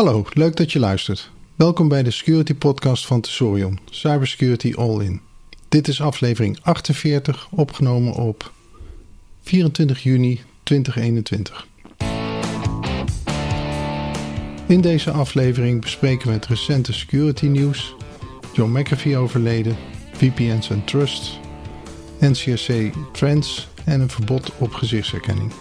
Hallo, leuk dat je luistert. Welkom bij de Security Podcast van Tesorion, Cybersecurity All In. Dit is aflevering 48, opgenomen op 24 juni 2021. In deze aflevering bespreken we het recente security nieuws, John McAfee overleden, VPN's en Trust, NCSC Trends en een verbod op gezichtsherkenning.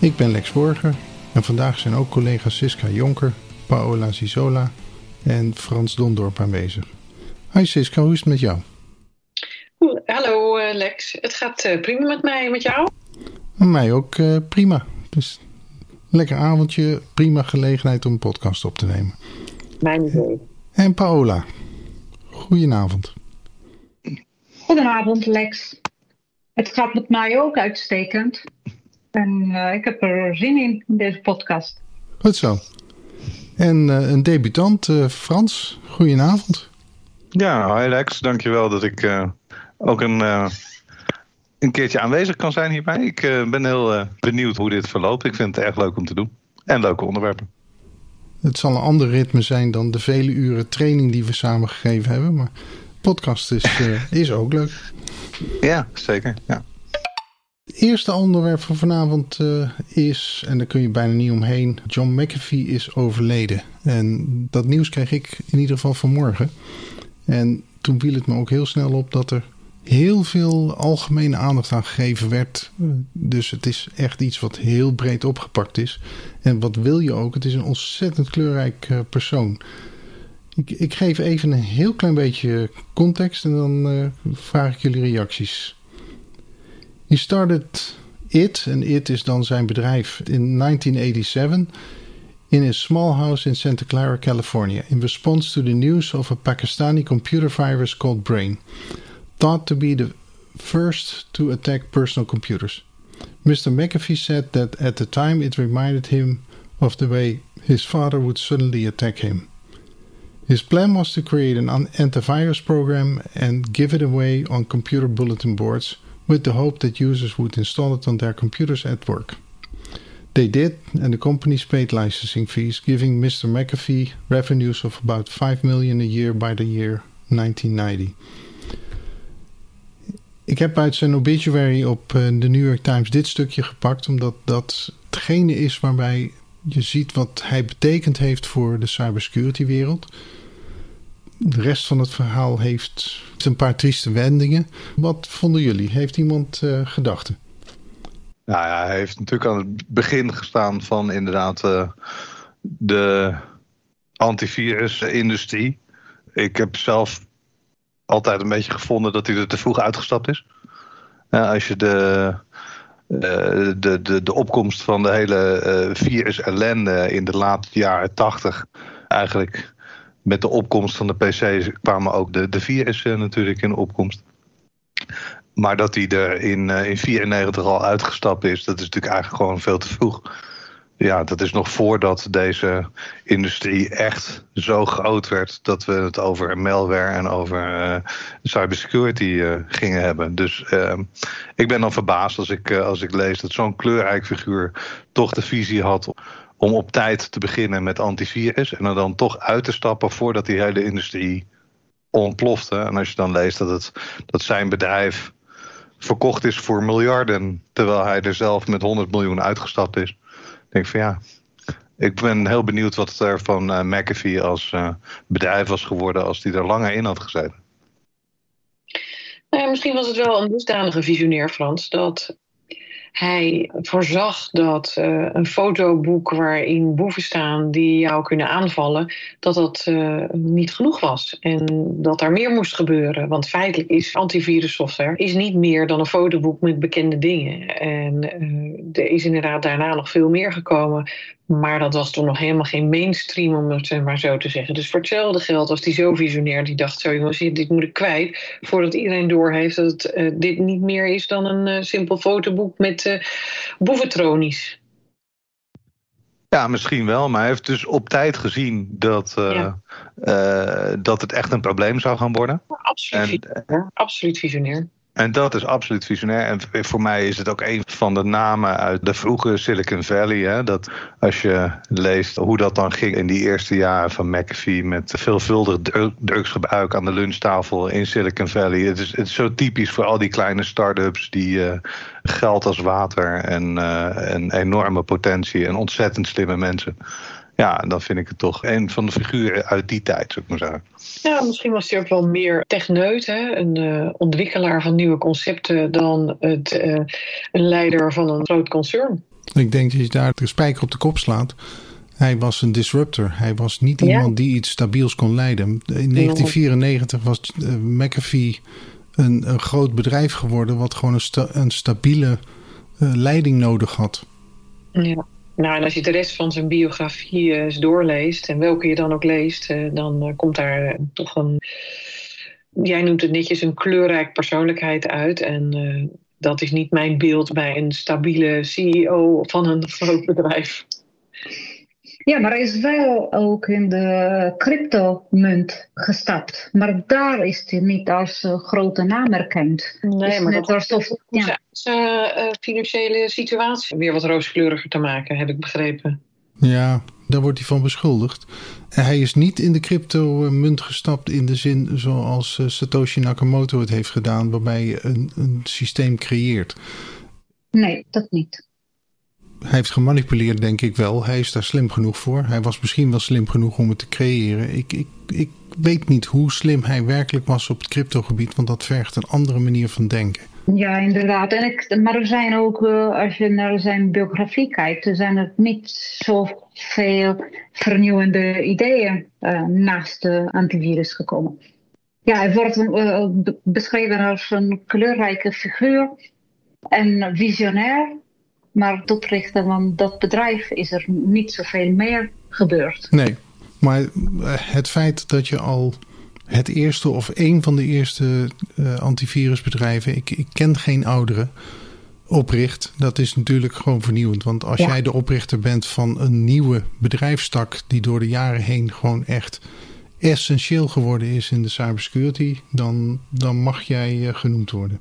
Ik ben Lex Borger en vandaag zijn ook collega's Siska Jonker, Paola Zizola en Frans Dondorp aanwezig. Hi Siska, hoe is het met jou? Hallo eh, Lex, het gaat eh, prima met mij en met jou? Met mij ook uh, prima. Dus lekker avondje, prima gelegenheid om een podcast op te nemen. Mijn idee. En Paola, goedenavond. Goedenavond Lex. Het gaat met mij ook uitstekend. En uh, ik heb er zin in, in deze podcast. Goed zo. En uh, een debutant, uh, Frans, goedenavond. Ja, hi Lex, dankjewel dat ik ook een, een keertje aanwezig kan zijn hierbij. Ik ben heel benieuwd hoe dit verloopt. Ik vind het erg leuk om te doen. En leuke onderwerpen. Het zal een ander ritme zijn dan de vele uren training die we samen gegeven hebben. Maar podcast is, is ook leuk. Ja, zeker. Ja. Het eerste onderwerp van vanavond uh, is, en daar kun je bijna niet omheen, John McAfee is overleden. En dat nieuws kreeg ik in ieder geval vanmorgen. En toen viel het me ook heel snel op dat er heel veel algemene aandacht aan gegeven werd. Dus het is echt iets wat heel breed opgepakt is. En wat wil je ook? Het is een ontzettend kleurrijk uh, persoon. Ik, ik, geef even een heel klein beetje context en dan uh, vraag ik jullie reacties. He started IT, en IT is dan zijn bedrijf, in 1987 in a small house in Santa Clara, California, in response to the news of a Pakistani computer virus called Brain, thought to be the first to attack personal computers. Mr. McAfee said that at the time it reminded him of the way his father would suddenly attack him. His plan was to create an antivirus program and give it away on computer bulletin boards with the hope that users would install it on their computers at work. They did, and the companies paid licensing fees, giving Mr. McAfee revenues of about 5 million a year by the year 1990. Ik heb uit zijn obituary op de New York Times dit stukje gepakt, omdat dat hetgene is waarbij je ziet wat hij betekend heeft voor de cybersecurity wereld. De rest van het verhaal heeft een paar trieste wendingen. Wat vonden jullie? Heeft iemand uh, gedachten? Nou ja, hij heeft natuurlijk aan het begin gestaan van inderdaad uh, de antivirusindustrie. Ik heb zelf altijd een beetje gevonden dat hij er te vroeg uitgestapt is. Als je de, de, de, de opkomst van de hele virus ellende in de late jaren tachtig eigenlijk met de opkomst van de PC kwamen ook de, de 4 natuurlijk in opkomst. Maar dat hij er in, uh, in 94 al uitgestapt is, dat is natuurlijk eigenlijk gewoon veel te vroeg. Ja, dat is nog voordat deze industrie echt zo groot werd dat we het over malware en over uh, cybersecurity uh, gingen hebben. Dus ehm, ik ben dan verbaasd als ik, als ik lees dat zo'n kleurrijk figuur toch de visie had om op tijd te beginnen met antivirus en er dan toch uit te stappen voordat die hele industrie ontplofte. En als je dan leest dat, het, dat zijn bedrijf verkocht is voor miljarden, terwijl hij er zelf met 100 miljoen uitgestapt is, denk ik van ja. Ik ben heel benieuwd wat er van uh, McAfee als uh, bedrijf was geworden als die er langer in had gezeten. Nou misschien was het wel een dusdanige visionair, Frans, dat hij voorzag dat uh, een fotoboek waarin boeven staan die jou kunnen aanvallen, dat dat uh, niet genoeg was. En dat er meer moest gebeuren. Want feitelijk is antivirussoftware is niet meer dan een fotoboek met bekende dingen. En uh, er is inderdaad daarna nog veel meer gekomen. Maar dat was toen nog helemaal geen mainstream, om het maar zo te zeggen. Dus voor hetzelfde geld was hij zo visionair. Die dacht zo, jongens, dit moet ik kwijt. Voordat iedereen doorheeft dat het, uh, dit niet meer is dan een uh, simpel fotoboek met uh, boeventronies. Ja, misschien wel, maar hij heeft dus op tijd gezien dat, dat het echt een probleem zou gaan worden. Absoluut, en, absoluut visionair. En dat is absoluut visionair. En voor mij is het ook een van de namen uit de vroege Silicon Valley. Hè? Dat als je leest hoe dat dan ging in die eerste jaren van McAfee. met veelvuldig drugsgebruik aan de lunchtafel in Silicon Valley. Het is, het zo typisch voor al die kleine start-ups die uh, geld als water en, uh, en enorme potentie en ontzettend slimme mensen. Ja, dan vind ik het toch een van de figuren uit die tijd, zou ik maar zeggen. Ja, misschien was hij ook wel meer techneut, hè? een uh, ontwikkelaar van nieuwe concepten, dan het, uh, een leider van een groot concern. Ik denk dat je daar de spijker op de kop slaat. Hij was een disruptor. Hij was niet ja. iemand die iets stabiels kon leiden. In 1994 was uh, McAfee een, een, groot bedrijf geworden, wat gewoon een, sta een stabiele leiding nodig had. Ja. Nou, en als je de rest van zijn biografie eens doorleest, en welke je dan ook leest, dan komt daar toch een, jij noemt het netjes, een kleurrijk persoonlijkheid uit. En dat is niet mijn beeld bij een stabiele CEO van een groot bedrijf. Ja, maar hij is wel ook in de cryptomunt gestapt. Maar daar is hij niet als uh, grote naam erkend. Nee, dus maar net dat alsof, ja. zijn uh, financiële situatie weer wat rooskleuriger te maken, heb ik begrepen. Ja, daar wordt hij van beschuldigd. Hij is niet in de crypto-munt gestapt in de zin zoals Satoshi Nakamoto het heeft gedaan, waarbij je een, een systeem creëert. Nee, dat niet hij heeft gemanipuleerd, denk ik wel. Hij is daar slim genoeg voor. Hij was misschien wel slim genoeg om het te creëren. Ik, ik, ik weet niet hoe slim hij werkelijk was op het cryptogebied, want dat vergt een andere manier van denken. Ja, inderdaad. En ik, maar er zijn ook, uh, als je naar zijn biografie kijkt, er zijn er niet zoveel vernieuwende ideeën uh, naast de antivirus gekomen. Ja, hij wordt uh, beschreven als een kleurrijke figuur en visionair. Maar tot richten van dat bedrijf is er niet zoveel meer gebeurd. Nee, maar het feit dat je al het eerste of een van de eerste uh, antivirusbedrijven, ik, ik ken geen oudere, opricht, dat is natuurlijk gewoon vernieuwend. Want als ja. jij de oprichter bent van een nieuwe bedrijfstak die door de jaren heen gewoon echt essentieel geworden is in de cybersecurity, dan, dan mag jij uh, genoemd worden.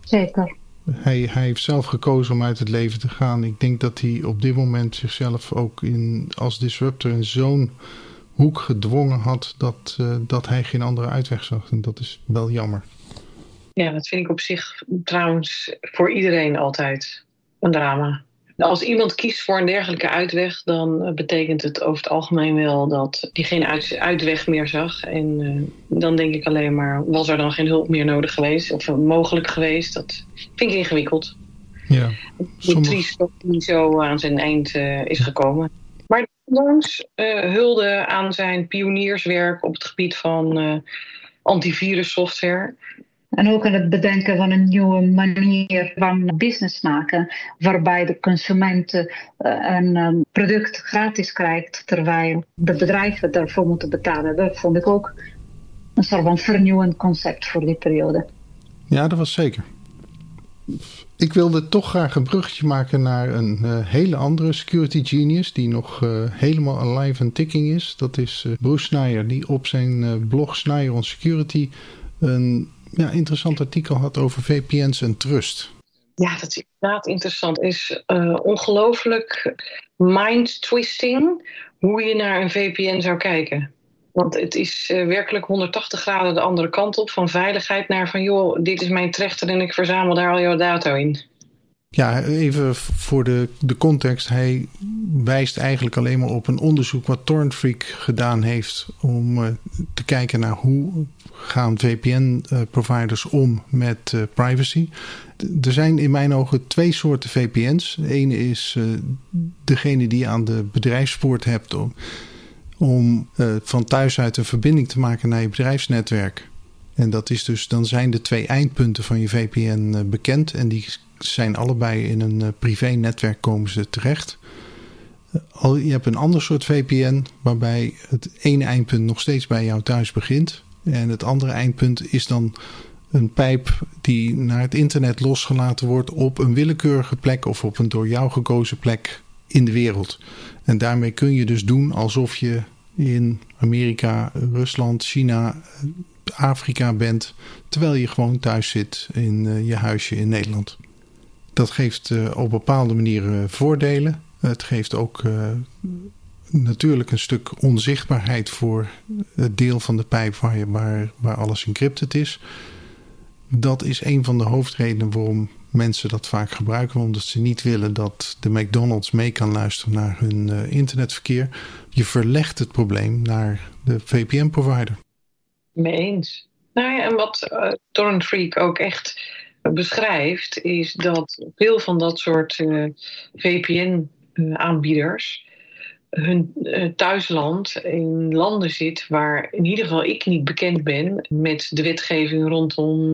Zeker. Hij, heeft zelf gekozen om uit het leven te gaan. Ik denk dat hij op dit moment zichzelf ook in, als disruptor in zo'n hoek gedwongen had dat, uh, dat hij geen andere uitweg zag. En dat is wel jammer. Ja, dat vind ik op zich trouwens voor iedereen altijd een drama. Als iemand kiest voor een dergelijke uitweg, dan betekent het over het algemeen wel dat hij geen uit, uitweg meer zag. En uh, dan denk ik alleen maar, was er dan geen hulp meer nodig geweest of mogelijk geweest? Dat vind ik ingewikkeld. Ja, sommige... triest dat hij zo aan zijn eind uh, is gekomen. Maar ondanks uh, hulde aan zijn pionierswerk op het gebied van antivirus software en ook aan het bedenken van een nieuwe manier van business maken, waarbij de consument uh, een um, product gratis krijgt, terwijl de bedrijven daarvoor moeten betalen. Dat vond ik ook een soort van vernieuwend concept voor die periode. Ja, dat was zeker. Ik wilde toch graag een bruggetje maken naar een uh, hele andere security genius die nog helemaal alive en ticking is. Dat is Bruce Snyder, die op zijn blog Snyder on Security een ja, interessant artikel had over VPN's en trust. Ja, dat is inderdaad interessant. Is uh, ongelooflijk mind-twisting hoe je naar een VPN zou kijken. Want het is uh, werkelijk 180 graden de andere kant op. Van veiligheid naar van joh, dit is mijn trechter en ik verzamel daar al jouw data in. Ja, even voor de, de context. Hij wijst eigenlijk alleen maar op een onderzoek wat Torrentfreak gedaan heeft om uh, te kijken naar hoe gaan VPN-providers uh, om met uh, privacy. Er zijn in mijn ogen twee soorten VPN's. Ene is degene die aan de bedrijfspoort hebt om, om van thuis uit een verbinding te maken naar je bedrijfsnetwerk. En dat is dus, dan zijn de twee eindpunten van je VPN bekend en die zijn allebei in een uh, privé-netwerk komen ze terecht. Uh, je hebt een ander soort VPN waarbij het ene eindpunt nog steeds bij jou thuis begint. En het andere eindpunt is dan een pijp die naar het internet losgelaten wordt op een willekeurige plek of op een door jou gekozen plek in de wereld. En daarmee kun je dus doen alsof je in Amerika, Rusland, China, Afrika bent, terwijl je gewoon thuis zit in eh, je huisje in Nederland. Dat geeft uh, op bepaalde manieren voordelen. Het geeft ook uh, natuurlijk een stuk onzichtbaarheid voor het deel van de pijp waar, je, waar, waar alles encrypted is. Dat is een van de hoofdredenen waarom mensen dat vaak gebruiken. Omdat ze niet willen dat de McDonald's mee kan luisteren naar hun internetverkeer. Je verlegt het probleem naar de VPN-provider. Mee eens. Nou ja, en wat uh, Torrent Freak ook echt beschrijft, is dat veel van dat soort uh, VPN-aanbieders hun thuisland in landen zit waar in ieder geval ik niet bekend ben met de wetgeving rondom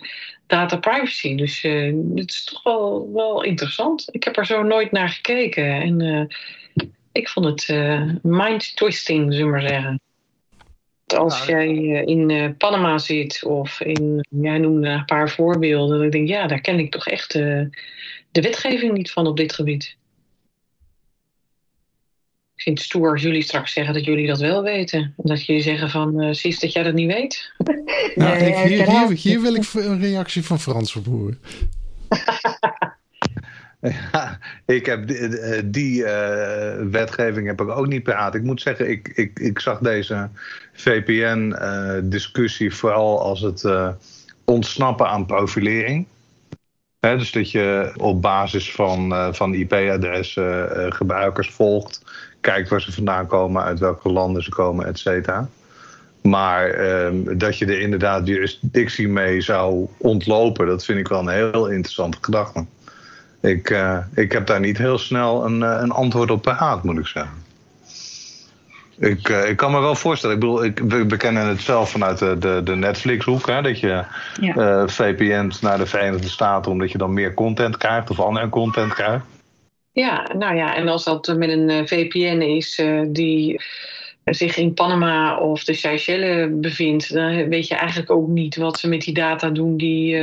data privacy. Dus uh, het is toch wel, wel interessant. Ik heb er zo nooit naar gekeken en ik vond het uh, mind twisting, zullen we maar zeggen. Als jij in Panama zit of in, jij noemde een paar voorbeelden, dan denk ik, ja, daar ken ik toch echt de wetgeving niet van op dit gebied. Ik vind het stoer als jullie straks zeggen dat jullie dat wel weten. Dat jullie zeggen van, uh, Cies, dat jij dat niet weet. Nou, nee, ik, hier, hier, hier, wil ik een reactie van Frans op horen. ja, ik heb die, die uh, wetgeving heb ik ook niet paraat. Ik moet zeggen, ik, ik, ik zag deze VPN-discussie uh, vooral als het ontsnappen aan profilering. Dus dat je op basis van, van IP-adressen gebruikers volgt kijkt waar ze vandaan komen, uit welke landen ze komen, et cetera. Maar um, dat je er inderdaad jurisdictie mee zou ontlopen, dat vind ik wel een heel interessante gedachte. Ik, uh, ik heb daar niet heel snel een, een antwoord op paraat, moet ik zeggen. Ik, uh, ik kan me wel voorstellen, ik bedoel, ik, we, we kennen het zelf vanuit de, de, de Netflix-hoek, hè, dat je ja. VPN's naar de Verenigde Staten, omdat je dan meer content krijgt of andere content krijgt. Ja, nou ja, en als dat met een VPN is die zich in Panama of de Seychelles bevindt, dan weet je eigenlijk ook niet wat ze met die data doen die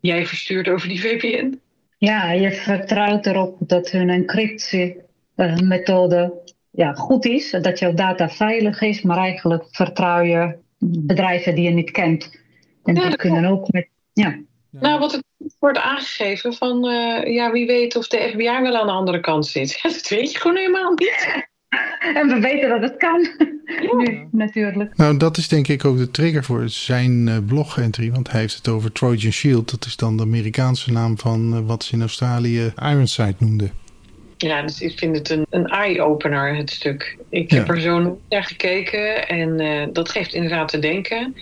jij verstuurt over die VPN. Ja, je vertrouwt erop dat hun encryptiemethode ja, goed is, dat jouw data veilig is, maar eigenlijk vertrouw je bedrijven die je niet kent. En ja, die kunnen ook met. Ja. Nou, wat het wordt aangegeven van, uh, ja, wie weet of de FBI wel aan de andere kant zit. Dat weet je gewoon helemaal niet. En we weten dat het kan. Ja. Nu, natuurlijk. Nou, dat is denk ik ook de trigger voor zijn uh, blog-entry. Want hij heeft het over Trojan Shield. Dat is dan de Amerikaanse naam van uh, wat ze in Australië Ironside noemden. Ja, dus ik vind het een, een eye-opener, het stuk. Ik ja. heb er zo naar gekeken en uh, dat geeft inderdaad te denken.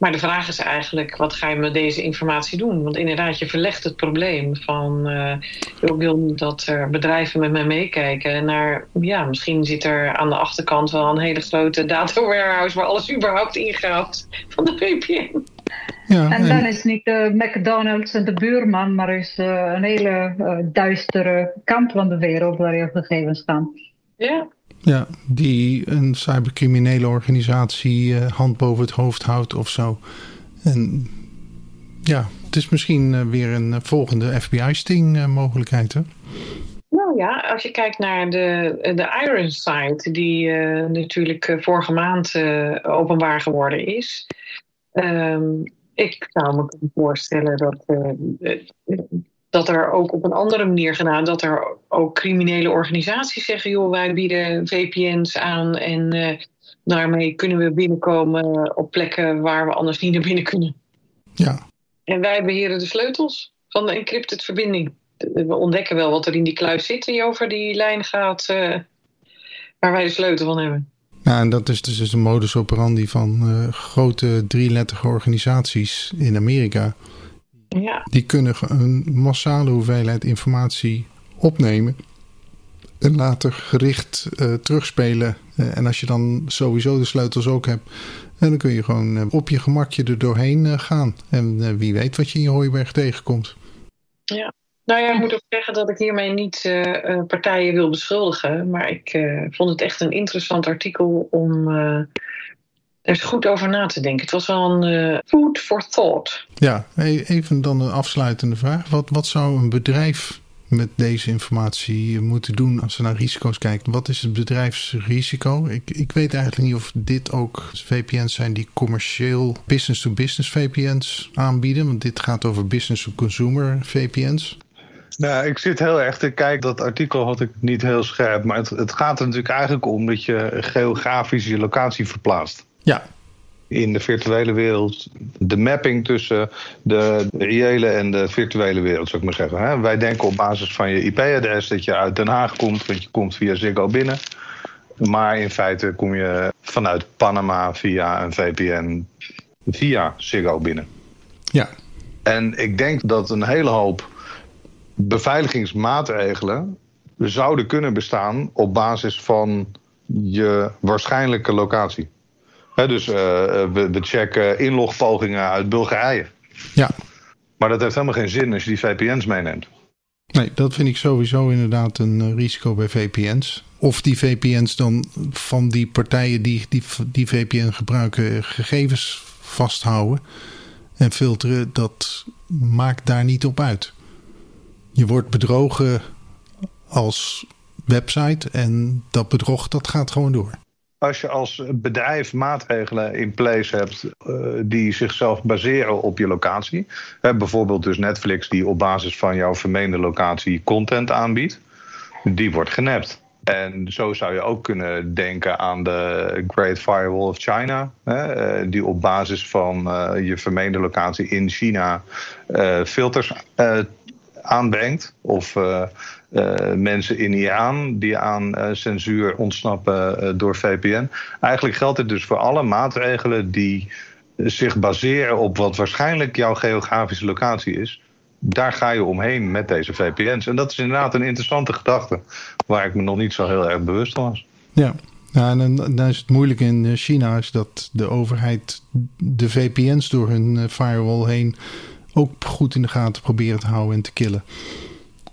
Maar de vraag is eigenlijk, wat ga je met deze informatie doen? Want inderdaad, je verlegt het probleem van... Uh, ik wil dat er bedrijven met mij meekijken naar... ja, misschien zit er aan de achterkant wel een hele grote data warehouse... waar alles überhaupt ingaat van de VPN. Ja, en dan is niet de McDonald's en de buurman... maar is uh, een hele uh, duistere kant van de wereld waar je gegevens staan. Ja, ja, die een cybercriminele organisatie uh, hand boven het hoofd houdt of zo. En ja, het is misschien uh, weer een volgende FBI-sting uh, mogelijkheid, hè? Nou ja, als je kijkt naar de, de Ironside, die natuurlijk vorige maand openbaar geworden is. Um, ik zou me kunnen voorstellen dat dat er ook op een andere manier gedaan, dat er ook criminele organisaties zeggen, joh, wij bieden VPN's aan en uh, daarmee kunnen we binnenkomen op plekken waar we anders niet naar binnen kunnen. Ja. En wij beheren de sleutels van de encrypted verbinding. We ontdekken wel wat er in die kluis zit die over die lijn gaat, uh, waar wij de sleutel van hebben. Ja, en dat is dus een modus operandi van uh, grote drieletterige organisaties in Amerika ja. Die kunnen een massale hoeveelheid informatie opnemen. En later gericht uh, terugspelen. Uh, en als je dan sowieso de sleutels ook hebt. En dan kun je gewoon uh, op je gemakje er doorheen gaan. En wie weet wat je in je hooiberg tegenkomt. Ja. Nou ja, ik moet ook zeggen dat ik hiermee niet partijen wil beschuldigen. Maar ik vond het echt een interessant artikel om er is goed over na te denken. Het was wel een uh, food for thought. Ja, e-, even dan een afsluitende vraag. Wat, wat zou een bedrijf met deze informatie moeten doen als ze naar risico's kijken? Wat is het bedrijfsrisico? Ik, ik weet eigenlijk niet of dit ook VPN's zijn die commercieel business-to-business VPN's aanbieden. Want dit gaat over business-to-consumer VPN's. Nou, ik zit heel erg te kijken. Dat artikel had ik niet heel scherp. Maar het, het gaat er natuurlijk eigenlijk om dat je geografisch je locatie verplaatst. Ja, in de virtuele wereld de mapping tussen de reële en de virtuele wereld, zou ik maar zeggen. Wij denken op basis van je IP-adres dat je uit Den Haag komt, want je komt via Ziggo binnen. Maar in feite kom je vanuit Panama via een VPN via Ziggo binnen. Ja. En ik denk dat een hele hoop beveiligingsmaatregelen zouden kunnen bestaan op basis van je waarschijnlijke locatie dus uh, we, we, checken inlogpogingen uit Bulgarije. Ja. Maar dat heeft helemaal geen zin als je die VPN's meeneemt. Nee, dat vind ik sowieso inderdaad een eh, risico bij VPN's. Of die VPN's dan van die partijen die die, die VPN gebruiken gegevens vasthouden en filteren, dat maakt daar niet op uit. Je wordt bedrogen als website en dat bedrog dat gaat gewoon door als je als bedrijf maatregelen in place hebt uh, die zichzelf baseren op je locatie. Bijvoorbeeld dus Netflix die op basis van jouw vermeende locatie content aanbiedt. Die wordt genept. En zo zou je ook kunnen denken aan de Great Firewall of China. Hè, uh, die op basis van uh, je vermeende locatie in China filters aanbrengt. Of uh, mensen in Iran die aan uh, censuur ontsnappen uh, door VPN. Eigenlijk geldt dit dus voor alle maatregelen die zich baseren op wat waarschijnlijk jouw geografische locatie is. Daar ga je omheen met deze VPN's. En dat is inderdaad een interessante gedachte, waar ik me nog niet zo heel erg bewust van was. Ja, en dan is het moeilijk in China is dat de overheid de VPN's door hun firewall heen ook goed in de gaten proberen te houden en te killen.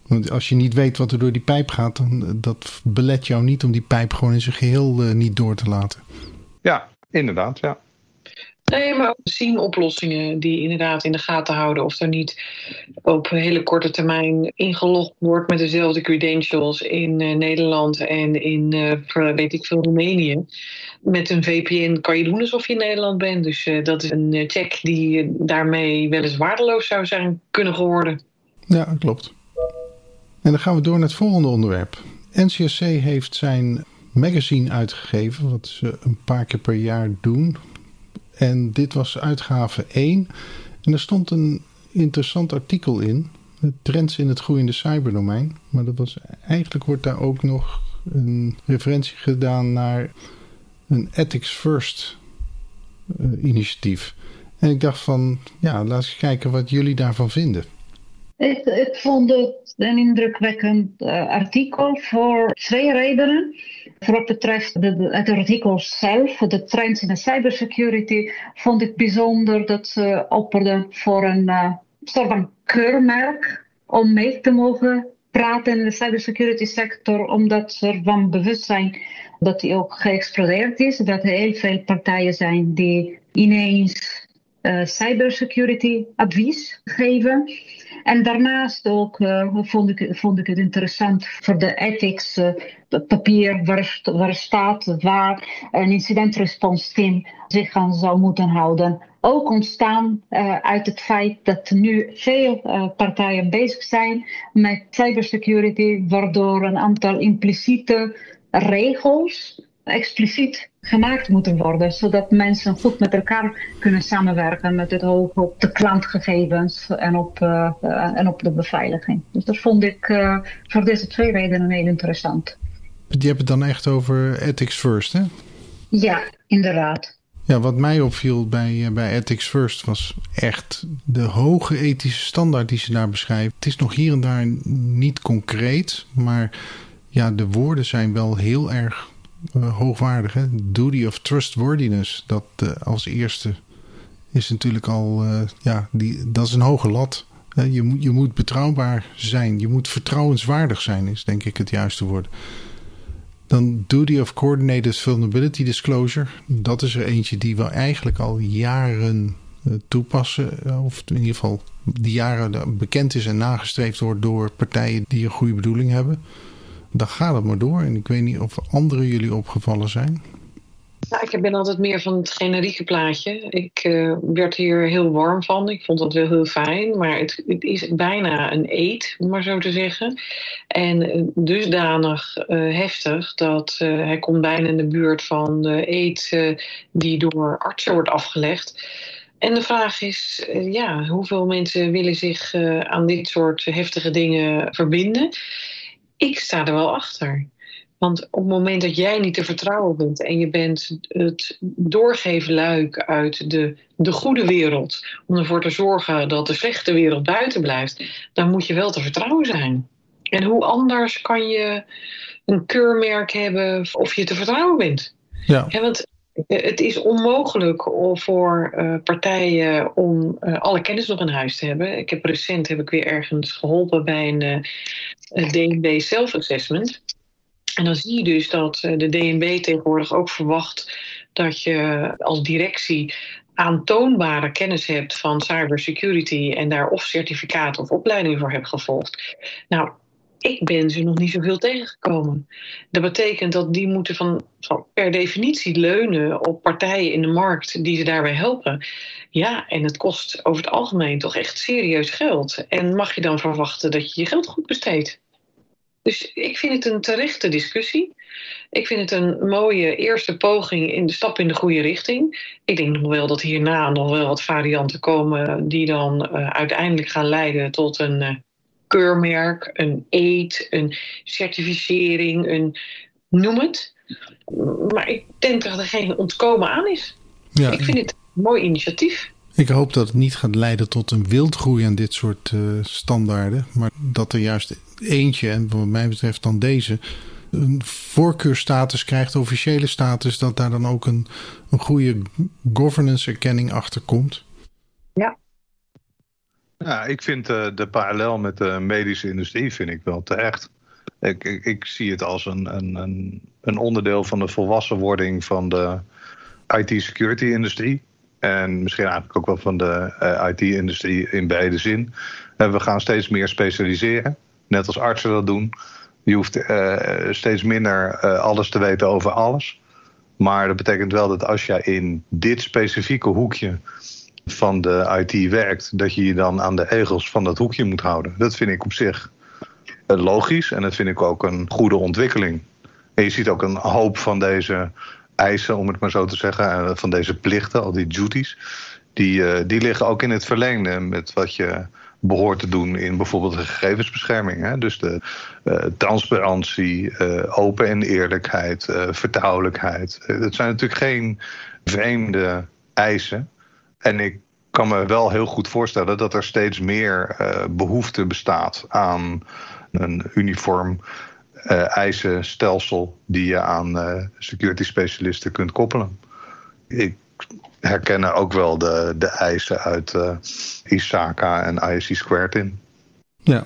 Want als je niet weet wat er door die pijp gaat, dan dat belet jou niet om die pijp gewoon in zijn geheel uh, niet door te laten. Ja, inderdaad, ja. Nee, maar ook zien oplossingen die inderdaad in de gaten houden of er niet op hele korte termijn ingelogd wordt met dezelfde credentials in uh, Nederland en in, uh, weet ik veel, Roemenië. Met een VPN kan je doen alsof je in Nederland bent. Dus uh, dat is een check die daarmee wel eens waardeloos zou zijn kunnen geworden. Ja, klopt. En dan gaan we door naar het volgende onderwerp. NCSC heeft zijn magazine uitgegeven, wat ze een paar keer per jaar doen. En dit was uitgave 1. En er stond een interessant artikel in. Trends in het groeiende cyberdomein. Maar dat was, eigenlijk wordt daar ook nog een referentie gedaan naar een Ethics First uh, initiatief. En ik dacht van, ja, we eens kijken wat jullie daarvan vinden. Ik, ik vond het een indrukwekkend uh, artikel voor twee redenen. Voor wat betreft het artikel zelf, de trends in de cybersecurity, vond ik bijzonder dat ze opperden voor een uh, soort van keurmerk om mee te mogen praten in de cybersecurity sector, omdat ze ervan bewust zijn dat die ook geëxplodeerd is. Dat er heel veel partijen zijn die ineens cybersecurity advies geven. En daarnaast ook uh, vond, ik, vond ik het interessant voor de ethics uh, papier waar, waar staat waar een incidentresponsteam zich aan zou moeten houden. Ook ontstaan uit het feit dat nu veel partijen bezig zijn met cybersecurity, waardoor een aantal impliciete regels expliciet gemaakt moeten worden, zodat mensen goed met elkaar kunnen samenwerken met het oog op de klantgegevens en op, uh, uh, en op de beveiliging. Dus dat vond ik uh, voor deze twee redenen heel interessant. Je hebt het dan echt over ethics first, hè? Ja, inderdaad. Ja, wat mij opviel bij, bij Ethics First was echt de hoge ethische standaard die ze daar beschrijven. Het is nog hier en daar niet concreet, maar ja, de woorden zijn wel heel erg uh, hoogwaardig. Hè? Duty of trustworthiness, dat uh, als eerste is natuurlijk al, uh, ja, die, dat is een hoge lat. je, moet, je moet betrouwbaar zijn, je moet vertrouwenswaardig zijn, is denk ik het juiste woord. Dan Duty of Coordinated Vulnerability Disclosure, dat is er eentje die we eigenlijk al jaren toepassen. Of in ieder geval die jaren bekend is en nagestreefd wordt door partijen die een goede bedoeling hebben. Dan gaat het maar door. En ik weet niet of andere jullie opgevallen zijn. Nou, ik ben altijd meer van het generieke plaatje. Ik uh, werd hier heel warm van. Ik vond dat wel heel fijn. Maar het, het is bijna een eet, om maar zo te zeggen. En uh, dusdanig uh, heftig dat hij komt bijna in de buurt van de eet die door artsen wordt afgelegd. En de vraag is, ja, hoeveel mensen willen zich aan dit soort heftige dingen verbinden? Ik sta er wel achter. Want op het moment dat jij niet te vertrouwen bent en je bent het doorgeven luik uit de, de goede wereld, om ervoor te zorgen dat de slechte wereld buiten blijft, dan moet je wel te vertrouwen zijn. En hoe anders kan je een keurmerk hebben of je te vertrouwen bent? Ja. ja want het is onmogelijk voor uh, partijen om uh, alle kennis nog in huis te hebben. Ik heb recent heb ik weer ergens geholpen bij een DNB self-assessment. En dan zie je dus dat eh, de DNB tegenwoordig ook verwacht dat je als directie aantoonbare kennis hebt van cybersecurity en daar of certificaat of opleiding voor hebt gevolgd. Nou, ik ben ze nog niet zoveel tegengekomen. Dat betekent dat die moeten van, van, per definitie leunen op partijen in de markt die ze daarbij helpen. Ja, en het kost over het algemeen toch echt serieus geld. En mag je dan verwachten dat je je geld goed besteedt? Dus ik vind het een terechte discussie. Ik vind het een mooie eerste poging in de stap in de goede richting. Ik denk nog wel dat hierna nog wel wat varianten komen die dan uh, uiteindelijk gaan leiden tot een uh, keurmerk, een eet, een certificering, een noem het. Maar ik denk dat er geen ontkomen aan is. Ja. Ik vind het een mooi initiatief. Ik hoop dat het niet gaat leiden tot een wildgroei aan dit soort uh, standaarden. Maar dat er juist eentje, en wat mij betreft dan deze, een voorkeurstatus krijgt, officiële status, dat daar dan ook een, een goede governance erkenning achter komt. Ja. Ja, ik vind uh, de parallel met de medische industrie vind ik wel terecht. Ik, ik, ik zie het als een, een, een onderdeel van de volwassenwording van de IT-security-industrie. En misschien eigenlijk ook wel van de uh, IT-industrie in beide zin. En we gaan steeds meer specialiseren. Net als artsen dat doen. Je hoeft steeds minder alles te weten over alles. Maar dat betekent wel dat als je in dit specifieke hoekje van de IT werkt, dat je je dan aan de regels van dat hoekje moet houden. Dat vind ik op zich logisch en dat vind ik ook een goede ontwikkeling. En je ziet ook een hoop van deze eisen, om het maar zo te zeggen, van deze plichten, al die duties, die, die liggen ook in het verlengde met wat je behoort te doen in bijvoorbeeld de gegevensbescherming. Hè? Dus de transparantie, open en eerlijkheid, vertrouwelijkheid. dat zijn natuurlijk geen vreemde eisen. En ik kan me wel heel goed voorstellen dat er steeds meer behoefte bestaat aan een uniform eisenstelsel die je aan security specialisten kunt koppelen. Ik herkennen ook wel de, de eisen uit uh, ISACA en ISC Squared in. Ja,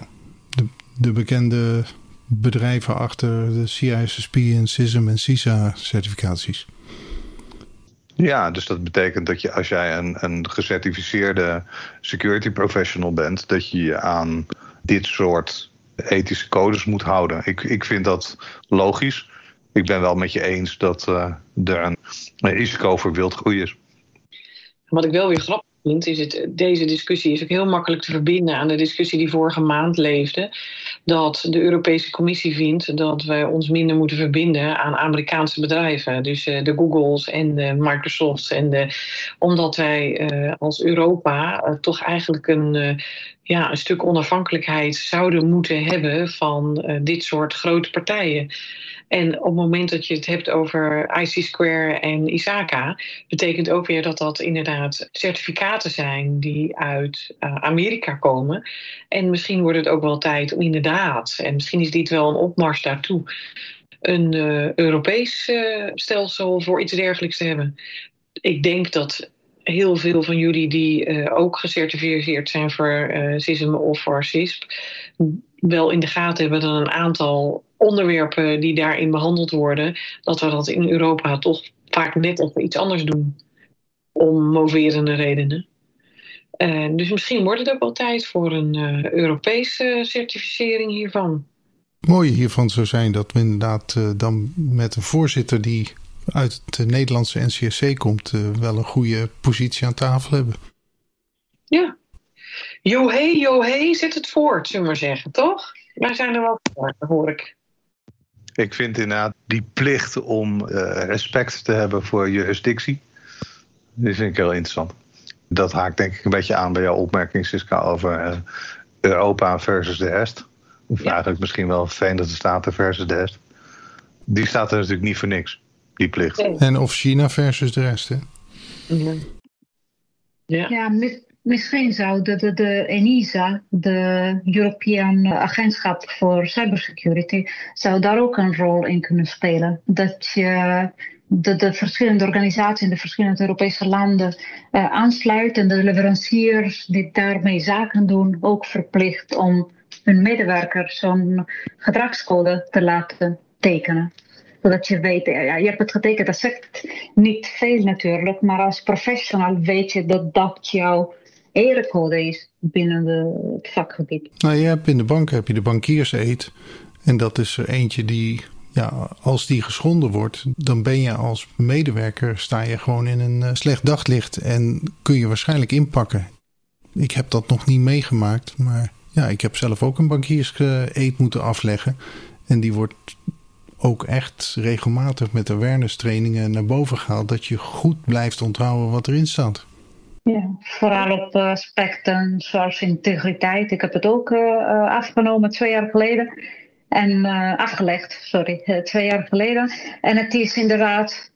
de, de bekende bedrijven achter de CISSP en CISM en CISA certificaties. Ja, dus dat betekent dat je als jij een, een gecertificeerde security professional bent, dat je je aan dit soort ethische codes moet houden. Ik, ik vind dat logisch. Ik ben wel met je eens dat uh, er een, een risico voor wildgroei is. Wat ik wel weer grappig vind, is het, deze discussie is ook heel makkelijk te verbinden aan de discussie die vorige maand leefde. Dat de Europese Commissie vindt dat wij ons minder moeten verbinden aan Amerikaanse bedrijven. Dus uh, de Googles en de Microsofts. En de, omdat wij uh, als Europa uh, toch eigenlijk een, ja, een stuk onafhankelijkheid zouden moeten hebben van dit soort grote partijen. En op het moment dat je het hebt over IC Square en ISACA, betekent ook weer dat dat inderdaad certificaten zijn die uit uh, Amerika komen. En misschien wordt het ook wel tijd om inderdaad, en misschien is dit wel een opmars daartoe, een uh, Europees uh, stelsel voor iets dergelijks te hebben. Ik denk dat heel veel van jullie die ook gecertificeerd zijn voor CISM of voor CISP, wel in de gaten hebben dat een aantal onderwerpen die daarin behandeld worden, dat we dat in Europa toch vaak net even iets anders doen. Om moverende redenen. Uh, dus misschien wordt het ook wel tijd voor een uh, Europese certificering hiervan. Het mooie hiervan zou zijn dat we inderdaad uh, dan met een voorzitter die uit de Nederlandse NCSC komt, wel een goede positie aan tafel hebben. Ja. Johé, johé, zet het voort, zullen we maar zeggen, toch? Wij zijn er wel voor, hoor ik. Ik vind inderdaad die plicht om respect te hebben voor jurisdictie, die vind ik heel interessant dat haakt denk ik een beetje aan bij jouw opmerking, Siska, over uh, Europa versus de rest. Of eigenlijk misschien wel Verenigde Staten versus de rest. Die staat er natuurlijk niet voor niks, die plicht. En of China versus de rest, hè? Ja, ja. ja misschien zou de, de, ENISA, de European Agentschap voor Cybersecurity, zou daar ook een rol in kunnen spelen. Dat je de, de verschillende organisaties in de verschillende Europese landen uh, aansluit en de leveranciers die daarmee zaken doen ook verplicht om hun medewerkers zo'n gedragscode te laten tekenen. Zodat je weet, ja, je hebt het getekend, dat zegt niet veel natuurlijk, maar als professional weet je dat dat jouw erecode is binnen de, het vakgebied. Nou, je hebt in de bank heb je de bankierseed. En dat is er eentje die ja, als die geschonden wordt, dan ben je als medewerker, sta je gewoon in een eh, slecht daglicht en kun je waarschijnlijk inpakken. Ik heb dat nog niet meegemaakt, maar ja, ik heb zelf ook een bankierseed moeten afleggen. En die wordt ook echt regelmatig met awareness trainingen naar boven gehaald, dat je goed blijft onthouden wat erin staat. Ja, vooral op aspecten zoals integriteit. Ik heb het ook uh, afgenomen twee jaar geleden. En afgelegd, sorry, twee jaar geleden. En het is inderdaad,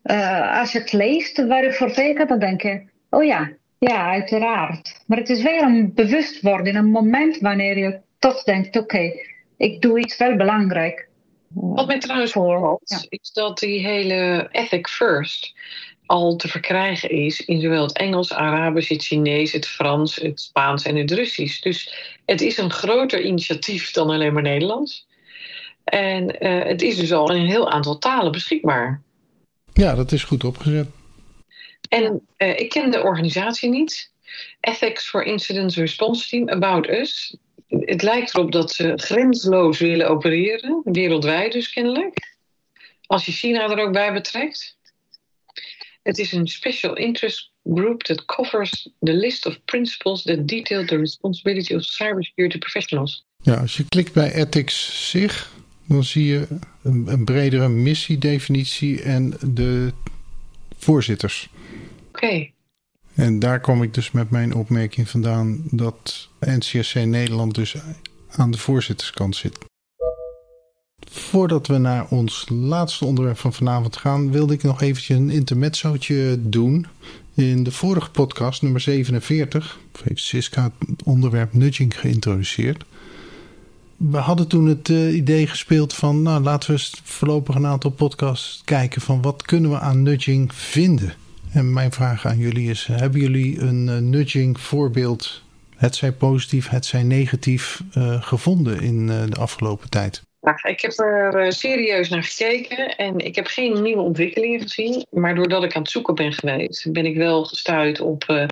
als je het leest waar je voor tekent, dan denk je, oh ja, ja, uiteraard. Maar het is wel een bewustwording, een moment wanneer je toch denkt, oké, okay, ik doe iets wel belangrijk. Wat mij trouwens voorhoudt, ja. is dat die hele ethic first al te verkrijgen is in zowel het Engels, Arabisch, het Chinees, het Frans, het Spaans en het Russisch. Dus het is een groter initiatief dan alleen maar Nederlands. En uh, het is dus al in een heel aantal talen beschikbaar. Ja, dat is goed opgezet. En uh, ik ken de organisatie niet. Ethics for Incident Response Team, About Us. Het lijkt erop dat ze grensloos willen opereren, wereldwijd dus kennelijk. Als je China er ook bij betrekt. Het is een special interest group that covers the list of principles that detail the responsibility of cybersecurity professionals. Ja, als je klikt bij ethics zich, dan zie je een, een bredere missiedefinitie en de voorzitters. Oké. En daar kom ik dus met mijn opmerking vandaan dat NCSC Nederland dus aan de voorzitterskant zit. Voordat we naar ons laatste onderwerp van vanavond gaan, wilde ik nog eventjes een intermezzootje doen. In de vorige podcast, nummer 47, heeft Siska het onderwerp nudging geïntroduceerd we hadden toen het uh, idee gespeeld van, nou laten we voorlopig een aantal podcasts kijken van wat kunnen we aan nudging vinden. En mijn vraag aan jullie is, hebben jullie een uh, nudging voorbeeld, het zij positief, het zij negatief, uh, gevonden in de afgelopen tijd? Ik heb er serieus naar gekeken en ik heb geen nieuwe ontwikkelingen gezien. Maar doordat ik aan het zoeken ben geweest, ben ik wel gestuurd op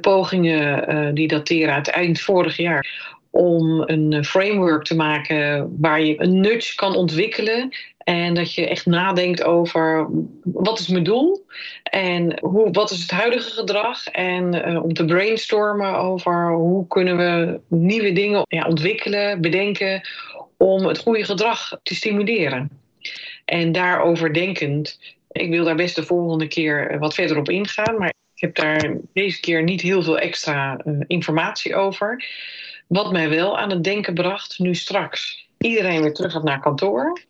pogingen die dateren uit eind vorig jaar om een framework te maken waar je een nudge kan ontwikkelen. En dat je echt nadenkt over wat is mijn doel en hoe, wat is het huidige gedrag. En om te brainstormen over hoe kunnen we nieuwe dingen ja, ontwikkelen, bedenken om het goede gedrag te stimuleren. En daarover denkend, ik wil daar best de volgende keer wat verder op ingaan, maar ik heb daar deze keer niet heel veel extra uh, informatie over. Wat mij wel aan het denken bracht, nu straks iedereen weer terug gaat naar kantoor.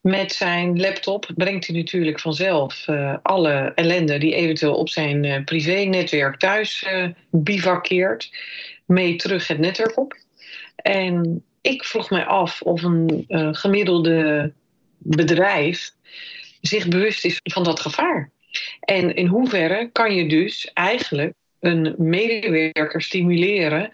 Met zijn laptop brengt hij natuurlijk vanzelf uh, alle ellende die eventueel op zijn uh, privé-netwerk thuis bivakkeert, mee terug het netwerk op. En ik vroeg mij af of een gemiddelde bedrijf zich bewust is van dat gevaar. En in hoeverre kan je dus eigenlijk een medewerker stimuleren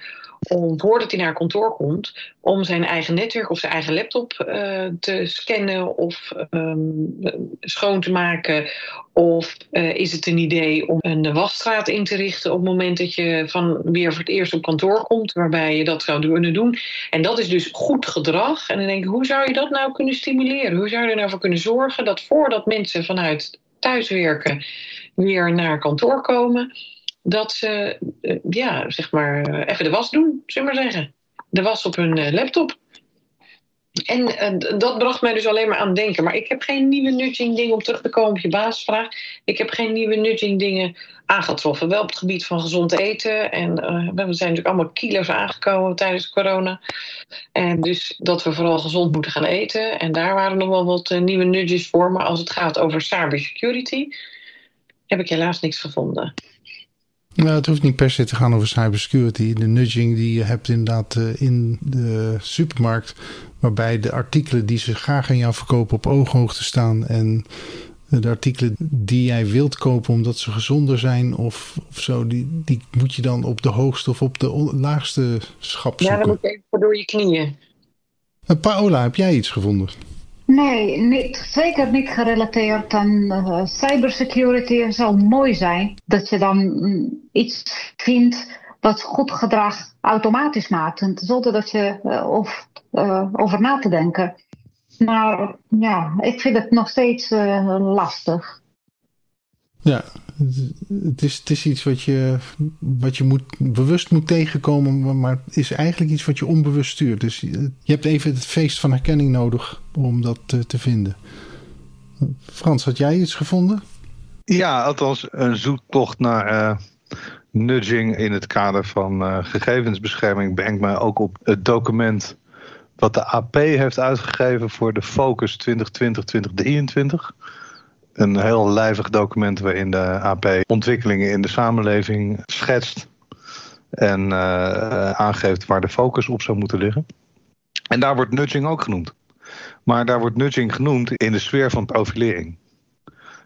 om voordat hij naar kantoor komt, om zijn eigen netwerk of zijn eigen laptop uh, te scannen of um, schoon te maken. Of uh, is het een idee om een wasstraat in te richten op het moment dat je van weer voor het eerst op kantoor komt, waarbij je dat zou kunnen doen. En dat is dus goed gedrag. En dan denk ik, hoe zou je dat nou kunnen stimuleren? Hoe zou je er nou voor kunnen zorgen dat voordat mensen vanuit thuiswerken weer naar kantoor komen, dat ze uh, ja, zeg maar even de was doen, zullen we maar zeggen. De was op hun uh, laptop. En dat bracht mij dus alleen maar aan denken. Maar ik heb geen nieuwe nudging dingen om terug te komen op je basisvraag. Ik heb geen nieuwe nudging dingen aangetroffen. Wel op het gebied van gezond eten. En we zijn natuurlijk allemaal kilo's aangekomen tijdens corona. En dus dat we vooral gezond moeten gaan eten. En daar waren nog wel wat nieuwe nudges voor. Maar als het gaat over cybersecurity, heb ik helaas niks gevonden. Nou, het hoeft niet per se te gaan over cybersecurity. De nudging die je hebt inderdaad uh, in de supermarkt, waarbij de artikelen die ze graag aan jou verkopen op ooghoogte staan en de artikelen die jij wilt kopen omdat ze gezonder zijn of, of zo, die, die moet je dan op de hoogste of op de laagste schap zoeken. Ja, dan moet je even door je knieën. Uh, Paola, heb jij iets gevonden? Nee, zeker niet gerelateerd aan uh, cybersecurity. Het zal mooi zijn dat je dan mm, iets vindt wat goed gedrag automatisch maakt. Zonder dat je uh, of, uh, over na te denken. Maar ja, ik vind het nog steeds lastig. Ja, het is, het is iets wat je, wat je moet, bewust moet tegenkomen, maar het is eigenlijk iets wat je onbewust stuurt. Dus je hebt even het feest van herkenning nodig om dat te, te vinden. Frans, had jij iets gevonden? Ja, althans een zoektocht naar uh, nudging in het kader van uh, gegevensbescherming brengt mij ook op het document wat de AP heeft uitgegeven voor de Focus 2020-2023 een heel lijvig document waarin de AP ontwikkelingen in de samenleving schetst en uh, aangeeft waar de focus op zou moeten liggen. En daar wordt nudging ook genoemd. Maar daar wordt nudging genoemd in de sfeer van profilering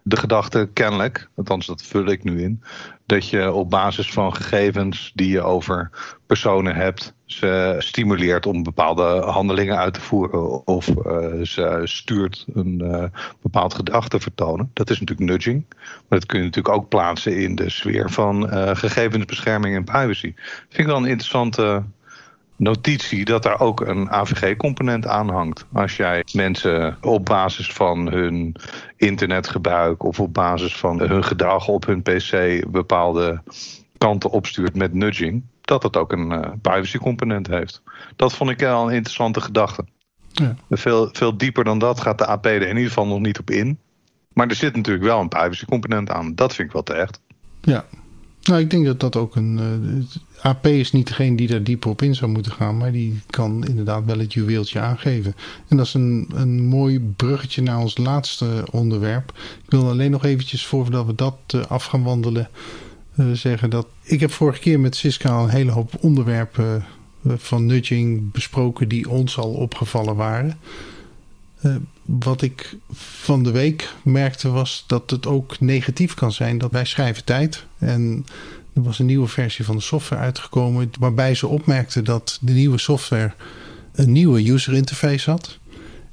de gedachte kennelijk, althans dat vul ik nu in, dat je op basis van gegevens die je over personen hebt, ze stimuleert om bepaalde handelingen uit te voeren of uh, ze stuurt een uh, bepaald gedrag te vertonen. Dat is natuurlijk nudging, maar dat kun je natuurlijk ook plaatsen in de sfeer van uh, gegevensbescherming en privacy. Dat vind ik wel een interessante notitie dat daar ook een AVG-component aan hangt. Als jij mensen op basis van hun internetgebruik of op basis van hun gedrag op hun PC bepaalde kanten opstuurt met nudging, dat het ook een uh, privacy-component heeft. Dat vond ik wel een interessante gedachte. Ja. Veel, veel dieper dan dat gaat de AP er in ieder geval nog niet op in. Maar er zit natuurlijk wel een privacy-component aan. Dat vind ik wel terecht. Ja, nou, ik denk dat dat ook een. Uh, AP is niet degene die daar dieper op in zou moeten gaan, maar die kan inderdaad wel het juweeltje aangeven. En dat is een, een mooi bruggetje naar ons laatste onderwerp. Ik wil alleen nog eventjes, voordat we dat uh, af gaan wandelen, uh, zeggen dat. Ik heb vorige keer met al een hele hoop onderwerpen van nudging besproken die ons al opgevallen waren. Wat ik van de week merkte was dat het ook negatief kan zijn dat wij schrijven tijd. En er was een nieuwe versie van de software uitgekomen waarbij ze opmerkten dat de nieuwe software een nieuwe user interface had.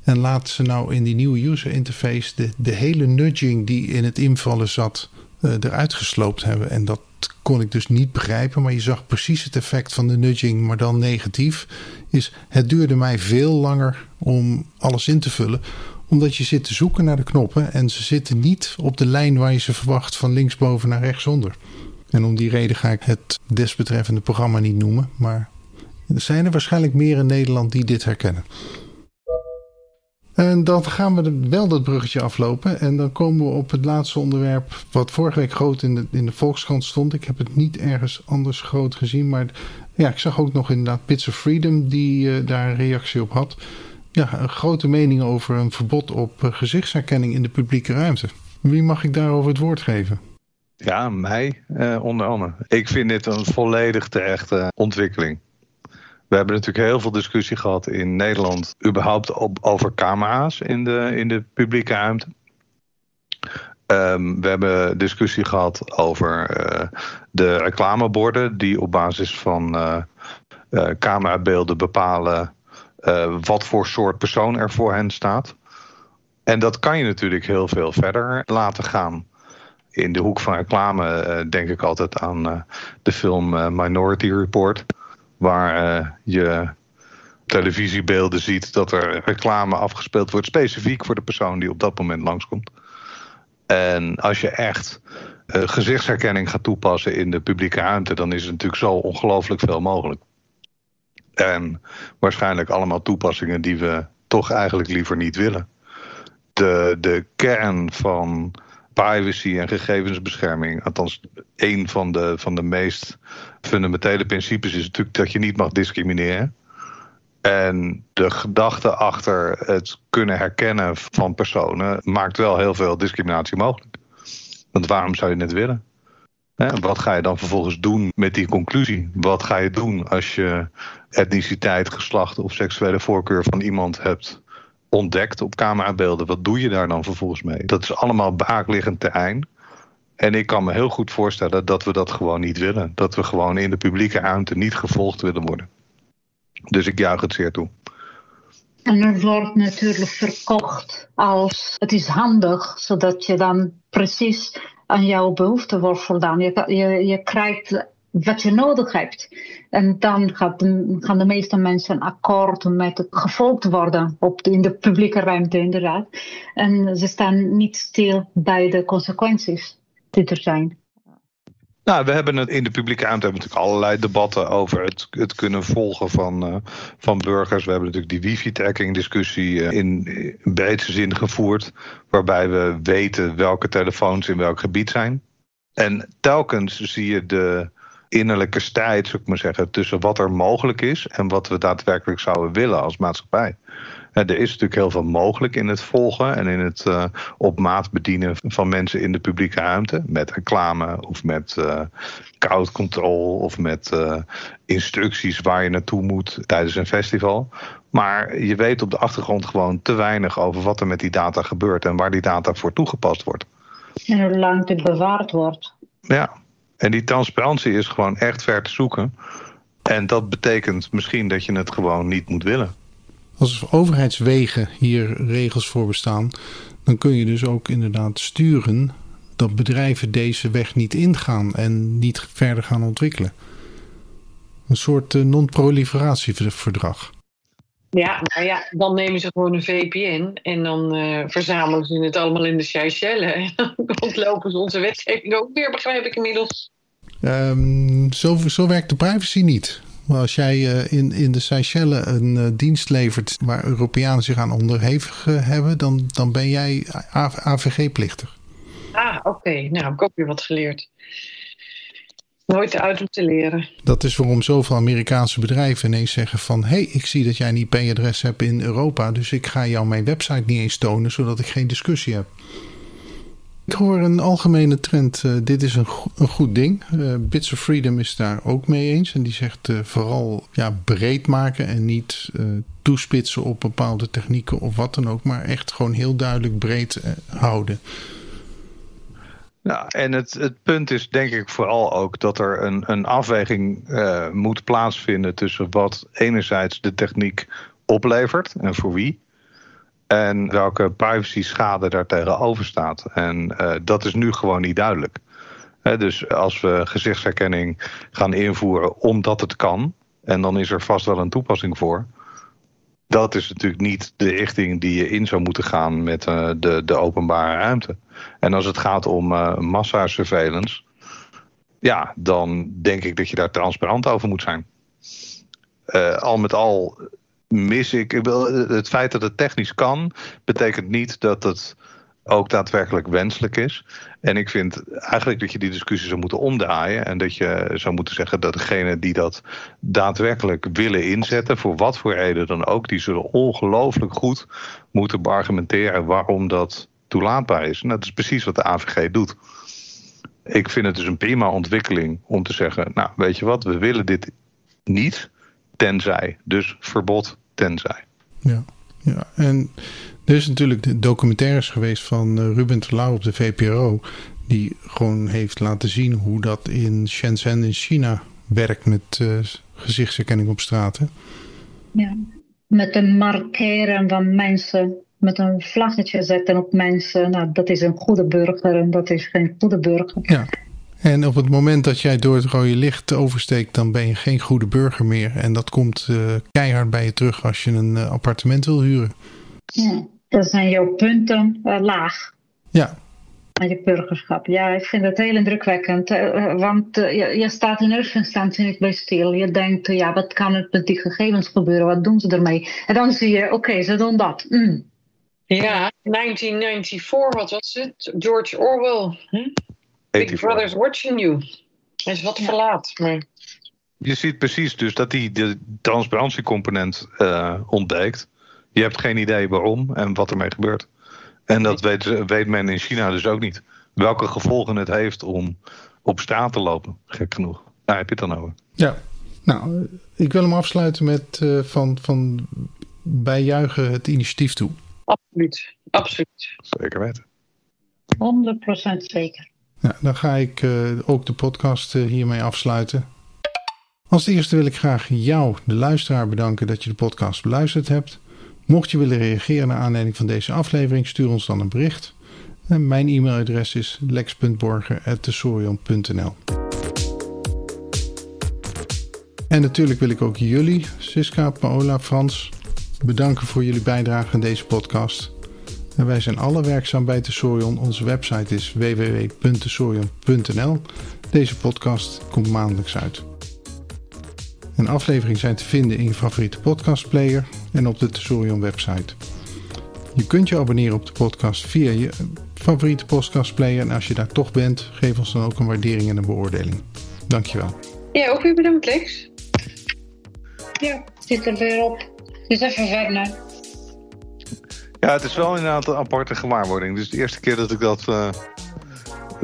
En laten ze nou in die nieuwe user interface de, de hele nudging die in het invallen zat uh, eruit gesloopt hebben. En dat kon ik dus niet begrijpen, maar je zag precies het effect van de nudging, maar dan negatief. Is het duurde mij veel langer om alles in te vullen, omdat je zit te zoeken naar de knoppen en ze zitten niet op de lijn waar je ze verwacht van linksboven naar rechtsonder. En om die reden ga ik het desbetreffende programma niet noemen, maar er zijn er waarschijnlijk meer in Nederland die dit herkennen. En dan gaan we wel dat bruggetje aflopen. En dan komen we op het laatste onderwerp. Wat vorige week groot in de, in de Volkskrant stond. Ik heb het niet ergens anders groot gezien. Maar ja, ik zag ook nog inderdaad Bits of Freedom die uh, daar een reactie op had. Ja, een grote mening over een verbod op uh, gezichtsherkenning in de publieke ruimte. Wie mag ik daarover het woord geven? Ja, mij uh, onder andere. Ik vind dit een volledig terechte ontwikkeling. We hebben natuurlijk heel veel discussie gehad in Nederland, überhaupt op, over camera's in de, in de publieke ruimte. Um, we hebben discussie gehad over uh, de reclameborden die op basis van uh, uh, camerabeelden bepalen wat voor soort persoon er voor hen staat. En dat kan je natuurlijk heel veel verder laten gaan. In de hoek van reclame denk ik altijd aan de film Minority Report, waar je televisiebeelden ziet dat er reclame afgespeeld wordt, specifiek voor de persoon die op dat moment langskomt. En als je echt uh, gezichtsherkenning gaat toepassen in de publieke ruimte, dan is er natuurlijk zo ongelooflijk veel mogelijk. En waarschijnlijk allemaal toepassingen die we toch eigenlijk liever niet willen. De, de kern van privacy en gegevensbescherming, althans een van de, van de meest fundamentele principes, is natuurlijk dat je niet mag discrimineren. En de gedachte achter het kunnen herkennen van personen maakt wel heel veel discriminatie mogelijk. Want waarom zou je het willen? wat ga je dan vervolgens doen met die conclusie? Wat ga je doen als je etniciteit, geslacht of seksuele voorkeur van iemand hebt ontdekt op camerabeelden? Wat doe je daar dan vervolgens mee? Dat is allemaal baakliggend terrein. En ik kan me heel goed voorstellen dat we dat gewoon niet willen. Dat we gewoon in de publieke ruimte niet gevolgd willen worden. Dus ik juich het zeer toe. En er wordt natuurlijk verkocht als het is handig, zodat je dan precies aan jouw behoeften wordt voldaan. Je, je krijgt wat je nodig hebt. En dan gaat gaan de meeste mensen akkoord met het gevolgd worden op in de publieke ruimte, inderdaad. En ze staan niet stil bij de consequenties die er zijn. Nou, we hebben het in de publieke ruimte hebben natuurlijk allerlei debatten over het, het kunnen volgen van, uh, van burgers. We hebben natuurlijk die wifi-tracking discussie uh, in, in breedste zin gevoerd. Waarbij we weten welke telefoons in welk gebied zijn. En telkens zie je de innerlijke strijd, zou ik maar zeggen, tussen wat er mogelijk is en wat we daadwerkelijk zouden willen als maatschappij er is natuurlijk heel veel mogelijk in het volgen en in het uh, op maat bedienen van mensen in de publieke ruimte. Met reclame of met uh, crowd control of met uh, instructies waar je naartoe moet tijdens een festival. Maar je weet op de achtergrond gewoon te weinig over wat er met die data gebeurt en waar die data voor toegepast wordt. En hoe lang het bewaard wordt. Ja, en die transparantie is gewoon echt ver te zoeken. En dat betekent misschien dat je het gewoon niet moet willen. Als overheidswegen hier regels voor bestaan, dan kun je dus ook inderdaad sturen dat bedrijven deze weg niet ingaan en niet verder gaan ontwikkelen. Een soort uh, non-proliferatieverdrag. Ja, nou ja, dan nemen ze gewoon een VPN en dan uh, verzamelen ze het allemaal in de Seychelles. En dan lopen ze onze wetgeving ook weer, begrijp ik inmiddels. Um, zo, zo werkt de privacy niet. Maar als jij uh, in, in de Seychelles een uh, dienst levert waar Europeanen zich aan onderhevig hebben, dan, dan ben jij AVG-plichtig. Ah, oké. Okay. Nou, heb ik ook weer wat geleerd. Nooit uit om te leren. Dat is waarom zoveel Amerikaanse bedrijven ineens zeggen van... hé, hey, ik zie dat jij een IP-adres hebt in Europa... dus ik ga jou mijn website niet eens tonen... zodat ik geen discussie heb. Ik hoor een algemene trend, uh, dit is een, een goed ding. Uh, Bits of Freedom is daar ook mee eens. En die zegt uh, vooral ja, breed maken en niet toespitsen op bepaalde technieken of wat dan ook. Maar echt gewoon heel duidelijk breed houden. Ja, en het, het punt is denk ik vooral ook dat er een, een afweging moet plaatsvinden tussen wat enerzijds de techniek oplevert en voor wie. En welke privacy schade daar tegenover staat. En uh, dat is nu gewoon niet duidelijk. Dus als we gezichtsherkenning gaan invoeren omdat het kan, en dan is er vast wel een toepassing voor. Dat is natuurlijk niet de richting die je in zou moeten gaan met uh, de, de openbare ruimte. En als het gaat om uh, massasurveillance, ja, dan denk ik dat je daar transparant over moet zijn. Uh, al met al mis ik. Het feit dat het technisch kan, betekent niet dat het ook daadwerkelijk wenselijk is. En ik vind eigenlijk dat je die discussie zou moeten omdraaien. En dat je zou moeten zeggen dat degenen die dat daadwerkelijk willen inzetten, voor wat voor reden dan ook, die zullen ongelooflijk goed moeten beargumenteren waarom dat toelaatbaar is. En dat is precies wat de AVG doet. Ik vind het dus een prima ontwikkeling om te zeggen, nou weet je wat, we willen dit niet tenzij. Dus verbod tenzij. Ja, ja. en er is natuurlijk de documentaires geweest van eh, Ruben Terlouw op de VPRO. Die gewoon heeft laten zien hoe dat in Shenzhen in China werkt met uh, gezichtsherkenning op straat. Hè? Ja, met een markeren van mensen, met een vlaggetje zetten op mensen. Nou, dat is een goede burger en dat is geen goede burger. Ja. En op het moment dat jij door het rode licht oversteekt, dan ben je geen goede burger meer. En dat komt uh, keihard bij je terug als je een uh, appartement wil huren. Ja, dan zijn jouw punten uh, laag. Ja. Aan je burgerschap. Ja, ik vind het heel indrukwekkend. want je, je, staat in eerste instantie niet bij stil. Je denkt, ja, wat kan er met die gegevens gebeuren? Wat doen ze ermee? En dan zie je, oké, okay, ze doen dat. Mm. Ja, 1994, wat was het? George Orwell. Hm? Big Brother's watching you. Hij is wat ja. verlaat. Maar... Je ziet precies dus dat die de transparantiecomponent uh, ontbreekt. Je hebt geen idee waarom en wat ermee gebeurt. En dat weet, weet men in China dus ook niet. Welke gevolgen het heeft om op straat te lopen, gek genoeg. Daar heb je het dan over. Ja, nou, ik wil hem afsluiten met uh, van, van wij juichen het initiatief toe. Absoluut, absoluut. Zeker weten. 100% zeker. Ja, dan ga ik uh, ook de podcast uh, hiermee afsluiten. Als eerste wil ik graag jou, de luisteraar, bedanken dat je de podcast beluisterd hebt. Mocht je willen reageren naar aanleiding van deze aflevering, stuur ons dan een bericht. En mijn e-mailadres is lex.borger.tesorion.nl En natuurlijk wil ik ook jullie, Siska, Paola, Frans, bedanken voor jullie bijdrage aan deze podcast. En wij zijn alle werkzaam bij Tesorion. Onze website is www.tesorion.nl. Deze podcast komt maandelijks uit. Een aflevering zijn te vinden in je favoriete podcastplayer en op de Tesorion website. Je kunt je abonneren op de podcast via je favoriete podcastplayer. En als je daar toch bent, geef ons dan ook een waardering en een beoordeling. Dankjewel. Ja, ook weer bedankt Lex. Ja, zit er weer op. Dus even verder. Ja, het is wel inderdaad een aparte gewaarwording. Dus de eerste keer dat ik dat, uh,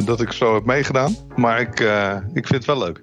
dat ik zo heb meegedaan. Maar ik, uh, ik vind het wel leuk.